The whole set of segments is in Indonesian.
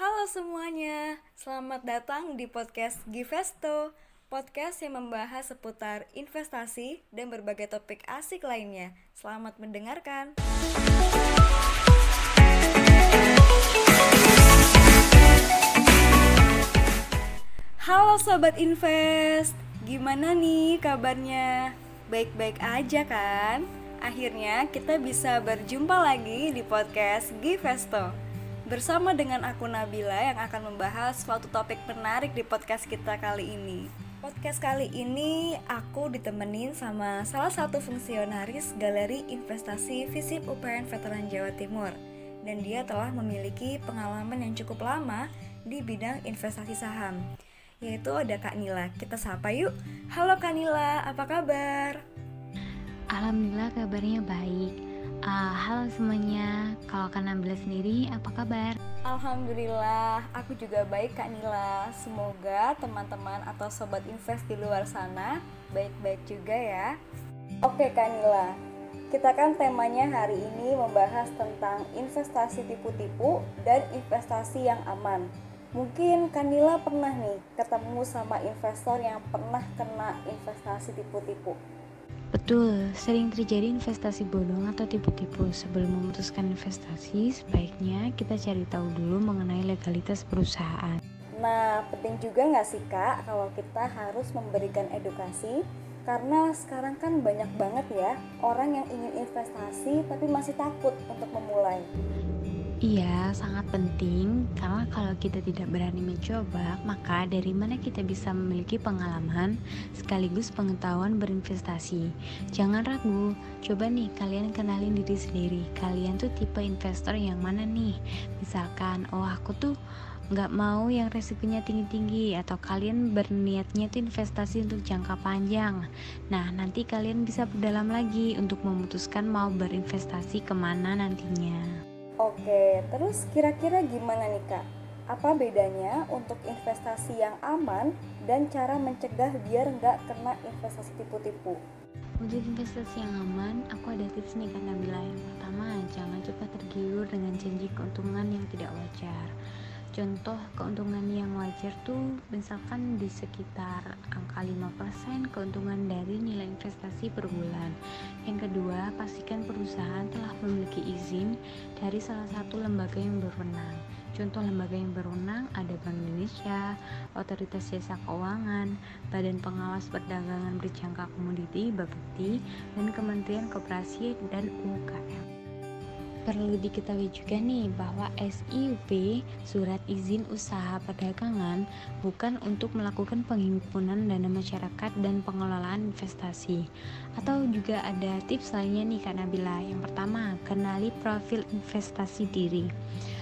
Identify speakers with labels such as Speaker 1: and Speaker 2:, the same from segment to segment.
Speaker 1: Halo semuanya, selamat datang di podcast Givesto Podcast yang membahas seputar investasi dan berbagai topik asik lainnya Selamat mendengarkan Halo Sobat Invest, gimana nih kabarnya? Baik-baik aja kan? Akhirnya kita bisa berjumpa lagi di podcast Givesto Bersama dengan aku Nabila yang akan membahas suatu topik menarik di podcast kita kali ini. Podcast kali ini aku ditemenin sama salah satu fungsionaris Galeri Investasi Visip UPN Veteran Jawa Timur dan dia telah memiliki pengalaman yang cukup lama di bidang investasi saham yaitu ada Kak Nila. Kita sapa yuk. Halo Kak Nila, apa kabar?
Speaker 2: Alhamdulillah kabarnya baik. Uh, halo semuanya, kalau Kak Nabila sendiri apa kabar?
Speaker 1: Alhamdulillah, aku juga baik Kak Nila. Semoga teman-teman atau sobat invest di luar sana baik-baik juga ya. Oke Kak Nila, kita kan temanya hari ini membahas tentang investasi tipu-tipu dan investasi yang aman. Mungkin Kanila pernah nih ketemu sama investor yang pernah kena investasi tipu-tipu
Speaker 2: Betul, sering terjadi investasi bodong atau tipu-tipu. Sebelum memutuskan investasi, sebaiknya kita cari tahu dulu mengenai legalitas perusahaan.
Speaker 1: Nah, penting juga nggak sih kak kalau kita harus memberikan edukasi karena sekarang kan banyak banget ya orang yang ingin investasi tapi masih takut untuk memulai.
Speaker 2: Iya, sangat penting karena kalau kita tidak berani mencoba, maka dari mana kita bisa memiliki pengalaman sekaligus pengetahuan berinvestasi. Jangan ragu, coba nih kalian kenalin diri sendiri. Kalian tuh tipe investor yang mana nih? Misalkan, oh aku tuh nggak mau yang resikonya tinggi-tinggi atau kalian berniatnya itu investasi untuk jangka panjang. Nah, nanti kalian bisa berdalam lagi untuk memutuskan mau berinvestasi ke mana nantinya.
Speaker 1: Oke, terus kira-kira gimana nih Kak? Apa bedanya untuk investasi yang aman dan cara mencegah biar nggak kena investasi tipu-tipu?
Speaker 2: Untuk investasi yang aman, aku ada tips nih Kak Nabila. Yang pertama, jangan cepat tergiur dengan janji keuntungan yang tidak wajar contoh keuntungan yang wajar tuh misalkan di sekitar angka 5% keuntungan dari nilai investasi per bulan yang kedua pastikan perusahaan telah memiliki izin dari salah satu lembaga yang berwenang Contoh lembaga yang berwenang ada Bank Indonesia, Otoritas Jasa Keuangan, Badan Pengawas Perdagangan Berjangka Komoditi (Bapepti), dan Kementerian Koperasi dan UKM. Perlu diketahui juga nih bahwa SIUP, Surat Izin Usaha Perdagangan, bukan untuk melakukan penghimpunan dana masyarakat dan pengelolaan investasi. Atau juga ada tips lainnya nih Kak Nabila. Yang pertama, kenali profil investasi diri.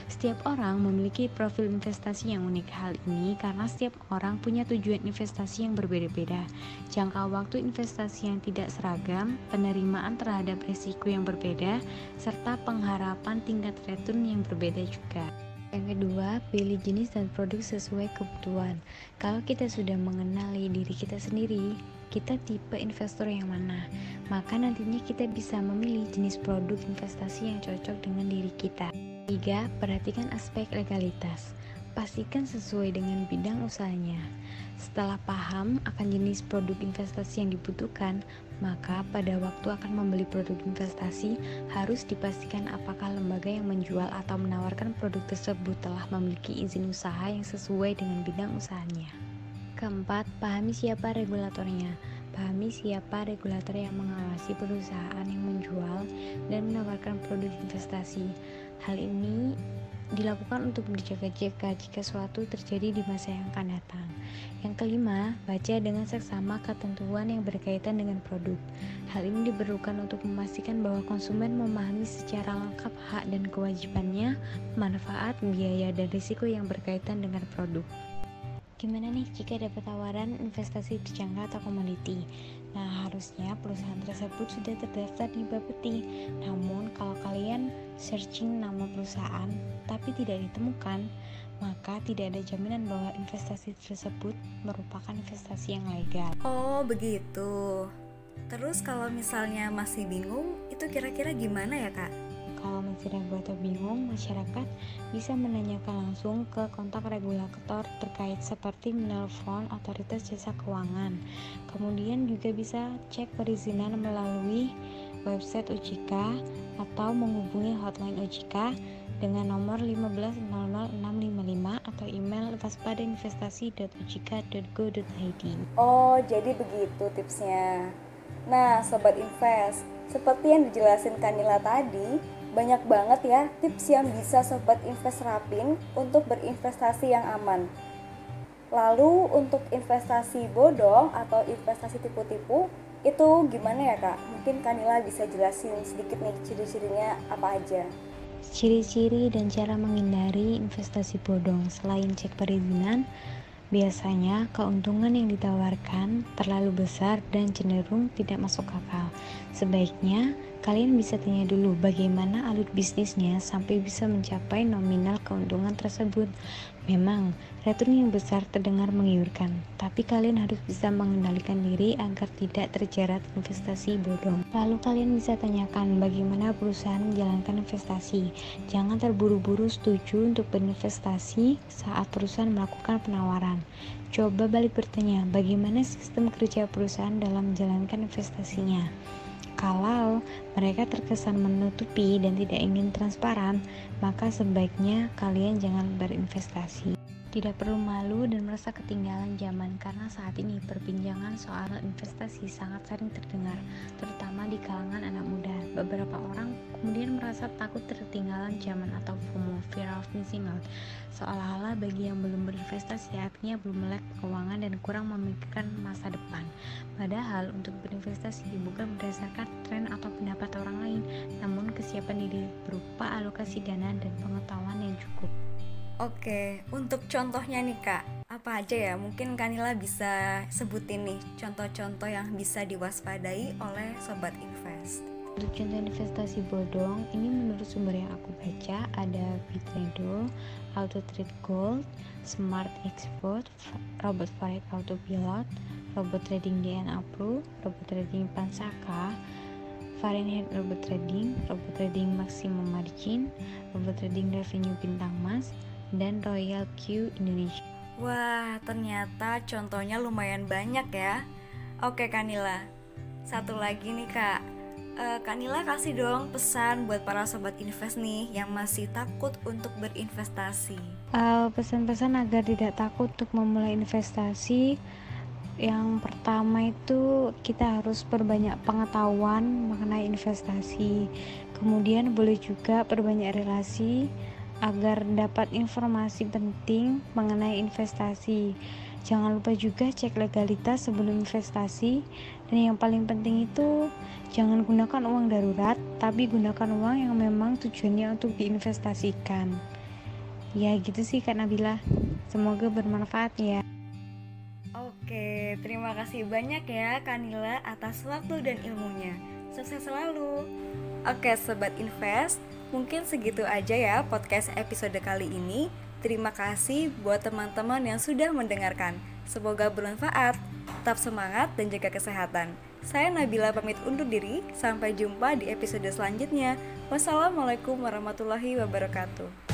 Speaker 2: Setiap orang memiliki profil investasi yang unik. Hal ini karena setiap orang punya tujuan investasi yang berbeda-beda. Jangka waktu investasi yang tidak seragam, penerimaan terhadap risiko yang berbeda, serta pengharapan tingkat return yang berbeda juga. Yang kedua, pilih jenis dan produk sesuai kebutuhan. Kalau kita sudah mengenali diri kita sendiri, kita tipe investor yang mana, maka nantinya kita bisa memilih jenis produk investasi yang cocok dengan diri kita. 3. Perhatikan aspek legalitas. Pastikan sesuai dengan bidang usahanya. Setelah paham akan jenis produk investasi yang dibutuhkan, maka pada waktu akan membeli produk investasi harus dipastikan apakah lembaga yang menjual atau menawarkan produk tersebut telah memiliki izin usaha yang sesuai dengan bidang usahanya. Keempat, pahami siapa regulatornya. Pahami siapa regulator yang mengawasi perusahaan yang menjual dan menawarkan produk investasi. Hal ini dilakukan untuk berjaga-jaga jika suatu terjadi di masa yang akan datang. Yang kelima, baca dengan seksama ketentuan yang berkaitan dengan produk. Hal ini diperlukan untuk memastikan bahwa konsumen memahami secara lengkap hak dan kewajibannya, manfaat, biaya, dan risiko yang berkaitan dengan produk. Gimana nih jika dapat tawaran investasi berjangka atau komoditi? Nah, harusnya perusahaan tersebut sudah terdaftar di Bapeti. Namun, kalau kalian searching nama perusahaan tapi tidak ditemukan, maka tidak ada jaminan bahwa investasi tersebut merupakan investasi yang legal.
Speaker 1: Oh, begitu. Terus kalau misalnya masih bingung, itu kira-kira gimana ya, Kak?
Speaker 2: Kalau masih ragu atau bingung, masyarakat bisa menanyakan langsung ke kontak regulator terkait seperti menelpon otoritas jasa keuangan. Kemudian juga bisa cek perizinan melalui website OJK atau menghubungi hotline OJK dengan nomor 1500655 atau email waspadainvestasi.ojk.go.id.
Speaker 1: Oh, jadi begitu tipsnya. Nah, sobat invest, seperti yang dijelasin Kanila tadi, banyak banget ya tips yang bisa sobat invest rapin untuk berinvestasi yang aman. Lalu untuk investasi bodong atau investasi tipu-tipu itu gimana ya kak? Mungkin Kanila bisa jelasin sedikit nih ciri-cirinya apa aja.
Speaker 2: Ciri-ciri dan cara menghindari investasi bodong selain cek perizinan, Biasanya, keuntungan yang ditawarkan terlalu besar dan cenderung tidak masuk akal. Sebaiknya, kalian bisa tanya dulu bagaimana alur bisnisnya sampai bisa mencapai nominal keuntungan tersebut. Memang, return yang besar terdengar menggiurkan, tapi kalian harus bisa mengendalikan diri agar tidak terjerat investasi bodong. Lalu kalian bisa tanyakan bagaimana perusahaan menjalankan investasi. Jangan terburu-buru setuju untuk berinvestasi saat perusahaan melakukan penawaran. Coba balik bertanya, bagaimana sistem kerja perusahaan dalam menjalankan investasinya. Kalau mereka terkesan menutupi dan tidak ingin transparan, maka sebaiknya kalian jangan berinvestasi. Tidak perlu malu dan merasa ketinggalan zaman karena saat ini perbincangan soal investasi sangat sering terdengar, terutama di kalangan anak muda. Beberapa orang kemudian merasa takut tertinggalan zaman atau FOMO, fear of missing out. Seolah-olah bagi yang belum berinvestasi artinya belum melek keuangan dan kurang memikirkan masa depan. Padahal untuk berinvestasi bukan berdasarkan tren atau pendapat orang lain, namun kesiapan diri berupa alokasi dana dan pengetahuan yang cukup.
Speaker 1: Oke, untuk contohnya nih kak, apa aja ya? Mungkin Kanila bisa sebutin nih contoh-contoh yang bisa diwaspadai oleh sobat invest.
Speaker 2: Untuk contoh investasi bodong, ini menurut sumber yang aku baca ada Bitrado, Auto Trade Gold, Smart Export, Robot Forex Autopilot, Robot Trading DNA Pro, Robot Trading Pansaka, Fahrenheit Robot Trading, Robot Trading Maximum Margin, Robot Trading Revenue Bintang Mas, dan Royal Q Indonesia.
Speaker 1: Wah, ternyata contohnya lumayan banyak ya. Oke Kanila, satu lagi nih kak. Uh, Kanila kasih dong pesan buat para sobat invest nih yang masih takut untuk berinvestasi.
Speaker 2: Uh, pesan-pesan agar tidak takut untuk memulai investasi. Yang pertama itu kita harus perbanyak pengetahuan mengenai investasi. Kemudian boleh juga perbanyak relasi agar dapat informasi penting mengenai investasi. Jangan lupa juga cek legalitas sebelum investasi dan yang paling penting itu jangan gunakan uang darurat tapi gunakan uang yang memang tujuannya untuk diinvestasikan. Ya gitu sih Kak Nabila. Semoga bermanfaat ya.
Speaker 1: Oke, terima kasih banyak ya Kanila atas waktu dan ilmunya. Sukses selalu. Oke, sobat invest, Mungkin segitu aja ya podcast episode kali ini. Terima kasih buat teman-teman yang sudah mendengarkan. Semoga bermanfaat. Tetap semangat dan jaga kesehatan. Saya Nabila pamit undur diri. Sampai jumpa di episode selanjutnya. Wassalamualaikum warahmatullahi wabarakatuh.